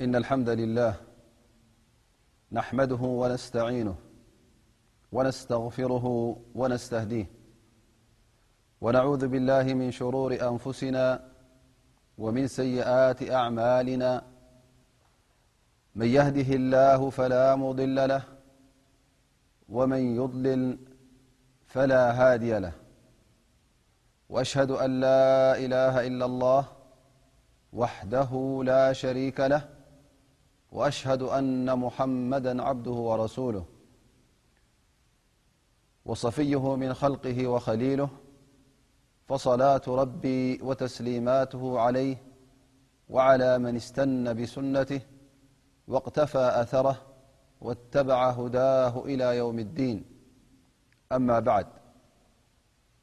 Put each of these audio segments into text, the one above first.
إن الحمد لله نحمده ونستعينه ونستغفره ونستهديه ونعوذ بالله من شرور أنفسنا ومن سيئات أعمالنا من يهده الله فلا مضل له ومن يضلل فلا هادي له وأشهد أ لا إله إلا الله وحده لا شريكله وأشهد أن محمدا عبده ورسوله وصفيه من خلقه وخليله فصلاة ربي وتسليماته عليه وعلى من استن بسنته واقتفى أثره واتبع هداه إلى يوم الدينمبد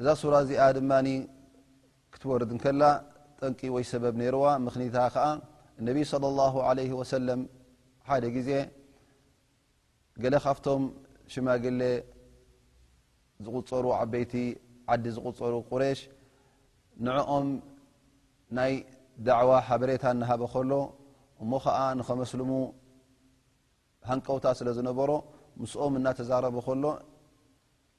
እዛ ሱራ እዚኣ ድማ ክትወርድ እንከላ ጠንቂ ወይ ሰበብ ነይርዋ ምኽኒታ ከኣ እነቢ صለ ላሁ ዓለይህ ወሰለም ሓደ ግዜ ገለ ካብቶም ሽማግለ ዝቁፀሩ ዓበይቲ ዓዲ ዝቁፀሩ ቁሬሽ ንዕኦም ናይ ዳዕዋ ሓበሬታ እናሃበ ከሎ እሞ ከዓ ንኸመስልሙ ሃንቀውታ ስለ ዝነበሮ ምስኦም እናተዛረበ ከሎ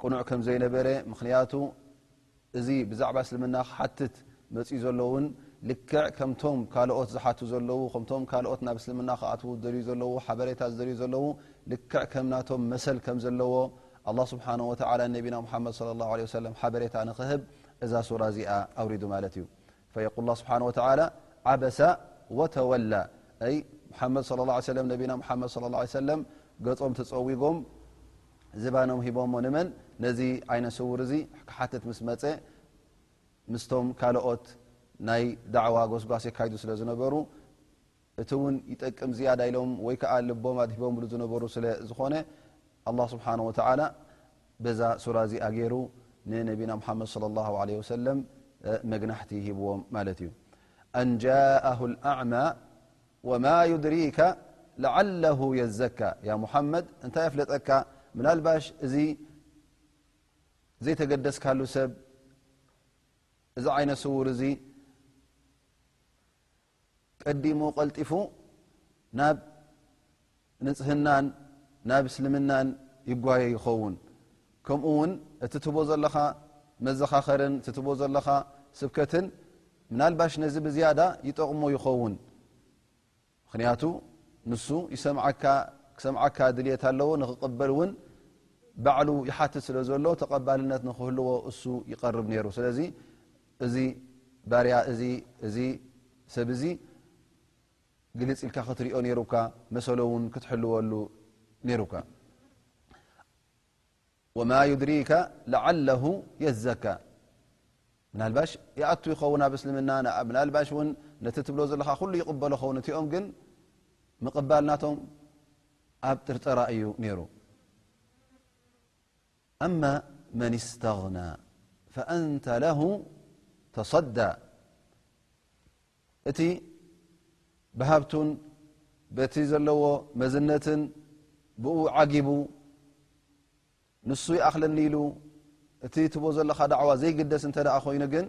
ቅኑዕ ከም ዘይነበረ ምኽንያቱ እዚ ብዛዕባ እስልምና ክሓትት መጺኡ ዘሎ ውን ልክዕ ከምቶም ካልኦት ዝሓቱ ዘለዉ ከምቶም ካልኦት ናብ እስልምና ክኣትዉ ዝደልዩ ዘለዉ ሓበሬታ ዝደልዩ ዘለዉ ልክዕ ከም ናቶም መሰል ከም ዘለዎ ኣላህ ስብሓን ወተዓላ ንነቢና ሙሓመድ ስለ ላሁ ለ ወሰለም ሓበሬታ ንኽህብ እዛ ሱራ እዚኣ ኣውሪዱ ማለት እዩ ፈየቁል ላ ስብሓን ወተዓላ ዓበሰ ወተወላ ኣይ ሙሓመድ ስለ ላ ሰለም ነቢና ሙሓመድ ስለ ላ ሰለም ገጾም ተጸዊጎም ዝባኖም ሂቦሞ ንመን ነዚ ዓይነ ስውር እዚ ክሓትት ምስ መፀ ምስቶም ካልኦት ናይ ዳዕዋ ጎስጓስ የካይዱ ስለ ዝነበሩ እቲ እውን ይጠቅም ዝያዳ ኢሎም ወይ ከዓ ልቦም ኣድሂቦምሉ ዝነበሩ ስለ ዝኾነ ኣላ ስብሓን ወተዓላ በዛ ሱራ እዚኣ ገይሩ ንነቢና ሙሓመድ ለ ላ ለ ወሰለም መግናሕቲ ሂብዎም ማለት እዩ ኣንጃኣሁ ኣዕማ ወማ ዩድሪከ ለዓለሁ የዘካ ያ ሙሓመድ እንታይ ኣፍለጠካ ምናልባሽ እዚ ዘይተገደስካሉ ሰብ እዚ ዓይነ ስውር እዚ ቀዲሙ ቀልጢፉ ናብ ንጽህናን ናብ እስልምናን ይጓየ ይኸውን ከምኡ ውን እቲ ትህቦ ዘለኻ መዘኻኸርን እቲ ትህቦ ዘለኻ ስብከትን ምናልባሽ ነዚ ብዝያዳ ይጠቕሞ ይኸውን ምክንያቱ ንሱ ይሰምዓካ ክሰምዓካ ድልት ኣለዎ ንክቕበል ውን ባዕሉ ይሓትት ስለ ዘሎ ተቐባልነት ንክህልዎ እሱ ይቐርብ ነይሩ ስለዚ እዚ ባርያ እዚ እዚ ሰብ እዚ ግልጽ ኢልካ ክትሪኦ ነይሩካ መሰሎ ውን ክትሕልወሉ ነይሩካ ወማ ዩድሪካ ለዓለሁ የዘካ ምናልባሽ ይኣቱ ይኸውን ኣብ እስልምና ምናልባሽ ውን ነቲ ትብሎ ዘለካ ኩሉ ይቕበሎ ኸውን እቲኦም ግን ምቕባል ናቶም ኣብ ጥርጠራ እዩ ነይሩ ኣማ መን ስተغና ፈኣንተ ለሁ ተصዳ እቲ ብሃብቱን በቲ ዘለዎ መዝነትን ብኡ ዓጊቡ ንሱ ይኣኽለኒ ኢሉ እቲ ትቦ ዘለኻ ዳዕዋ ዘይግደስ እንተ ደኣ ኮይኑ ግን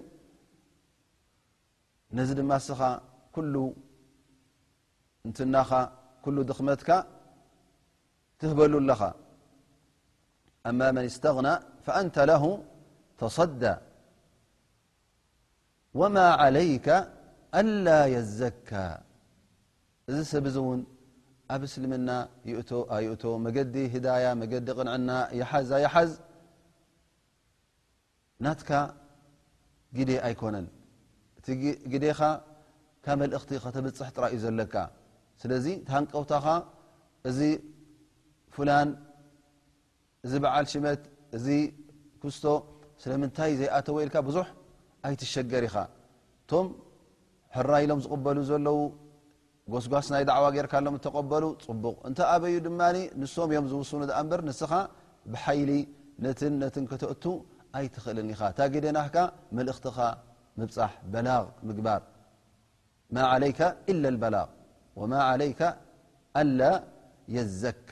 ነዚ ድማ እስኻ ኩሉ እንትናኻ ኩሉ ድኽመትካ ትህበሉ ኣለኻ ኣማ መን እስተغና ፈኣንተ ለሁ ተصዳ ወማ ዓለይከ ኣላ የዘካ እዚ ሰብ እዚ እውን ኣብ እስልምና ይእቶ ኣይእቶ መገዲ ህዳያ መገዲ ቕንዕና ይሓዝ ኣይሓዝ ናትካ ግዴ ኣይኮነን እቲ ግዴኻ ካብ መልእኽቲ ከተብፅሕ ጥራይ እዩ ዘለካ ስለዚ ሃንቀውታኻ እዚ ፍላን እዚ በዓል ሽመት እዚ ኩስቶ ስለምንታይ ዘይኣተወ ኢልካ ብዙሕ ኣይትሸገር ኢኻ። እቶም ሕራይ ኢሎም ዝቕበሉ ዘለዉ ጎስጓስ ናይ ዳዕዋ ጌርካሎም እተቐበሉ ጽቡቕ እንተ ኣበዩ ድማ ንሶም እዮም ዝውስኑ ደኣ እምበር ንስኻ ብሓይሊ ነትን ነትን ከተእቱ ኣይትኽእልን ኢኻ። እታ ግደ ናህካ መልእኽትኻ ምብጻሕ በላግ ምግባር ማ ዓለይካ ኢላ ኣልበላግ ወማ ዓለይካ ኣላ የዘካ።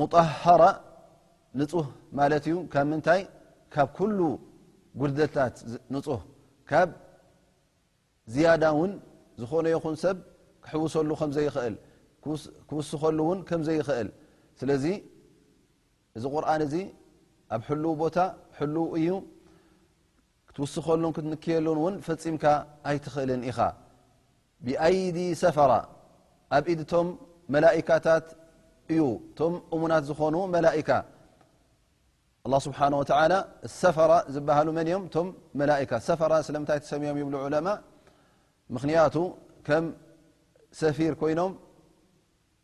ሙጠሃራ ንፁህ ማለት እዩ ካብ ምንታይ ካብ ኩሉ ጉድለታት ንፁህ ካብ ዝያዳ ውን ዝኾነ ይኹን ሰብ ክሕውሰሉ ከምዘይኽእል ክውስኸሉ ውን ከምዘይኽእል ስለዚ እዚ ቁርን እዚ ኣብ ሕልው ቦታ ሕልው እዩ ክትውስኸሉን ክትንክየሉን እውን ፈጺምካ ኣይትኽእልን ኢኻ። ብኣይዲ ሰፈራ፣ ኣብ ኢድ እቶም መላኢካታት እዩ፣ እቶም እሙናት ዝኾኑ መላኢካ። ኣላ ስብሓን ወተዓላ ሰፈራ ዝበሃሉ መን እዮም? እቶም መላኢካ። ሰፈራ ስለምንታይ ተሰሚዮም ይብሉ ዑለማ፣ ምኽንያቱ ከም ሰፊር ኮይኖም፣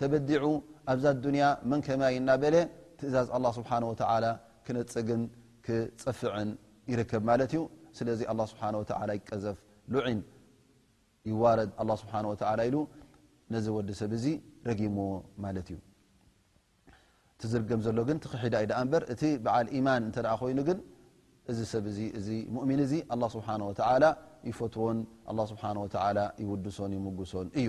ተበዲዑ ኣብዛ ኣዱንያ መን ከማይ እናበለ ትእዛዝ ኣላ ስብሓን ወተዓላ ክነፅግን ክፀፍዕን ይርከብ ማለት እዩ ስለዚ ኣላ ስብሓን ወተዓላ ይቀዘፍ ሉዒን ይዋረድ ኣላ ስብሓን ወተዓላ ኢሉ ነዚ ወዲ ሰብ እዚ ረጊምዎ ማለት እዩ እቲ ዝርገም ዘሎ ግን ትክሒዳ እዩ ደኣ እምበር እቲ በዓል ኢማን እንተ ኮይኑ ግን እዚ ሰብ እዚ እዚ ሙእሚን እዚ ኣላ ስብሓን ወተዓላ ይፈትዎን ኣላ ስብሓን ወተዓላ ይውድሶን ይምጉሶን እዩ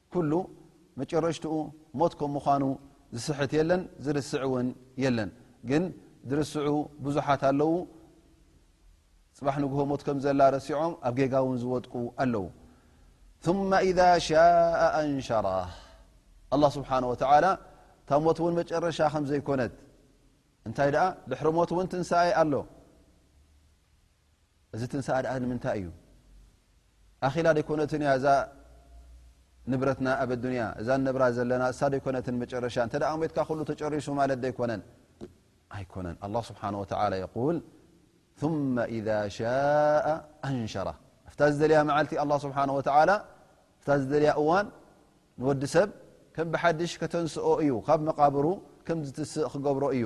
ኩሉ መጨረሽትኡ ሞት ከም ምዃኑ ዝስሕት የለን ዝርስዕ እውን የለን ግን ዝርስዑ ብዙሓት ኣለዉ ፅባሕ ንግሆ ሞት ከም ዘላ ረሲዖም ኣብ ጌጋ እውን ዝወድቁ ኣለዉ ثመ ኢذ ሻء ኣንሸራ ኣላ ስብሓን ወተላ እታ ሞት እውን መጨረሻ ከምዘይኮነት እንታይ ደኣ ድሕሪ ሞት እውን ትንሳኤ ኣሎ እዚ ትንሳኣ ድኣ ንምንታይ እዩ ኣኺላ ደይኮነትን እያ እዛ ንብረትና ኣብ ኣዱንያ እዛ ነብራ ዘለና እሳ ደይኮነትን መጨረሻ እንተ ሞትካ ኩሉ ተጨሪሱ ማለት ደይኮነን ኣይኮነን ኣላ ስብሓን ወተላ የቁል ثመ ኢዛ ሻء ኣንሸራ እፍታ ዝደልያ መዓልቲ ኣላ ስብሓን ወተላ እፍታ ዝደልያ እዋን ንወዲ ሰብ ከም ብሓድሽ ከተንስኦ እዩ ካብ መቃብሩ ከም ዝትስእ ክገብሮ እዩ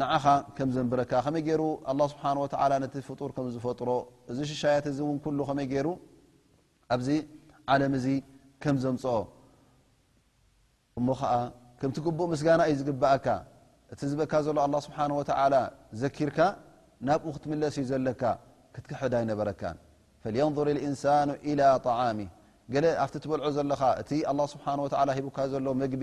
ንዓኻ ከም ዘንብረካ፣ ከመይ ገይሩ ኣላህ ስብሓነሁ ወተዓላ ነቲ ፍጡር ከም ዝፈጥሮ፣ እዚ ሽሻያት እዚ እውን ኩሉ ከመይ ገይሩ ኣብዚ ዓለም እዚ ከም ዘምፅኦ እሞ ኸዓ ከምቲ ግቡእ ምስጋና እዩ ዝግበኣካ እቲ ዝበካ ዘሎ ኣላህ ስብሓነሁ ወተዓላ ዘኪርካ ናብኡ ክትምለስ እዩ ዘለካ ክትክሕድ ኣይነበረካን ፈልየንظር ልኢንሳኑ ኢላ ጣዓሚ ገለ ኣብቲ ትበልዖ ዘለኻ እቲ ኣላህ ስብሓነሁ ወተዓላ ሂቡካ ዘሎ መግቢ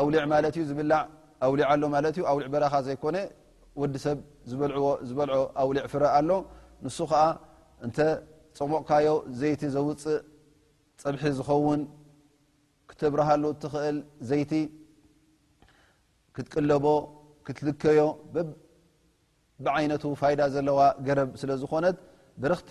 ኣውሊዕ ማለት እዩ ዝብላዕ ኣውሊዕ ኣሎ ማለት እዩ ኣውሊዕ በረኻ ዘይኮነ ወዲ ሰብ ዝበልዕዎ ዝበልዖ ኣውሊዕ ፍረ ኣሎ ንሱ ከዓ እንተ ፀሞቕካዮ ዘይቲ ዘውፅእ ፀብሒ ዝኸውን ክተብርሃሉ እትኽእል ዘይቲ ክትቅለቦ ክትልከዮ ብዓይነቱ ፋይዳ ዘለዋ ገረብ ስለ ዝኾነት ብርኽቲ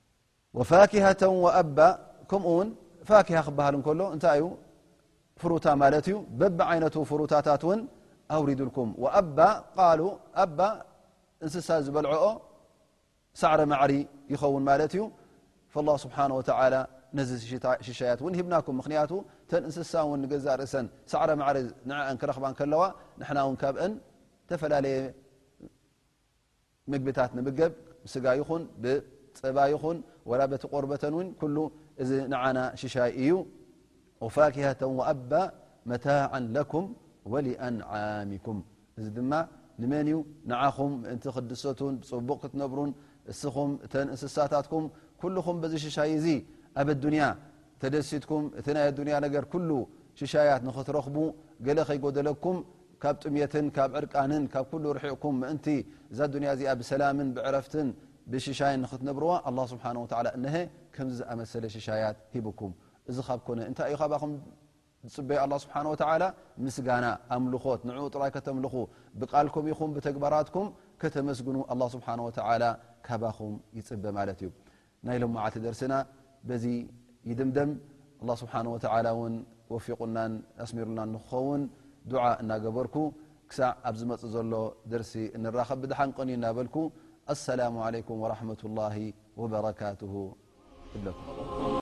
ወፋኪሀተ ወኣባ ከምኡ ውን ፋኪሃ ክበሃል እንከሎ እንታይ እዩ ፍሩታ ማለት እዩ በቢ ዓይነቱ ፍሩታታት ውን ኣውሪድልኩም ኣባ ቃሉ ኣባ እንስሳ ዝበልዐኦ ሳዕሪ ማዕሪ ይኸውን ማለት እዩ ላ ስብሓን ወተላ ነዚ ሽሻያት እውን ሂብናኩም ምክንያቱ ተን እንስሳ ውን ንገዛእ ርእሰን ሳዕሪ ማዕሪ ንዕአን ክረክባን ከለዋ ንሕና ውን ካብአን ዝተፈላለየ ምግብታት ንምገብ ብስጋ ይኹን ብፀባ ይኹን ወላ በቲ ቆርበተን ውን ኩሉ እዚ ንዓና ሽሻይ እዩ ወፋኪሀተ ወኣባ መታዓ ለኩም ወሊኣንዓሚኩም እዚ ድማ ንመን እዩ ንዓኹም ምእንቲ ክትድሰቱን ብፅቡቕ ክትነብሩን እስኹም እተን እንስሳታትኩም ኩልኹም በዚ ሽሻይ እዚ ኣብ ኣዱንያ ተደሲትኩም እቲ ናይ ኣዱንያ ነገር ኩሉ ሽሻያት ንክትረኽቡ ገለ ከይጎደለኩም ካብ ጥምየትን ካብ ዕርቃንን ካብ ኩሉ ርሒቕኩም ምእንቲ እዛ ዱንያ እዚኣ ብሰላምን ብዕረፍትን ብሽሻይን ንኽትነብርዋ ኣላህ ስብሓነሁ ወተዓላ እነሀ ከምዚ ዝኣመሰለ ሽሻያት ሂቡኩም እዚ ካብ ኮነ እንታይ እዩ ካባኹም ዝፅበዮ ኣላህ ስብሓነሁ ወተዓላ ምስጋና ኣምልኾት ንዕኡ ጥራይ ከተምልኹ ብቃልኩም ይኹን ብተግባራትኩም ከተመስግኑ ኣላህ ስብሓነሁ ወተዓላ ካባኹም ይፅበ ማለት እዩ ናይ ሎማዓቲ ደርስና በዚ ይድምደም ኣላ ስብሓን ወተዓላ ውን ወፊቑናን ኣስሚሩናን ንክኸውን ዱዓ እናገበርኩ ክሳዕ ኣብ ዝመፅ ዘሎ ደርሲ እንራኸብ ብድሓን ቕንዩ እናበልኩ ኣሰላሙ ዓለይኩም ወራሕመት ላሂ ወበረካትሁ እብለኩም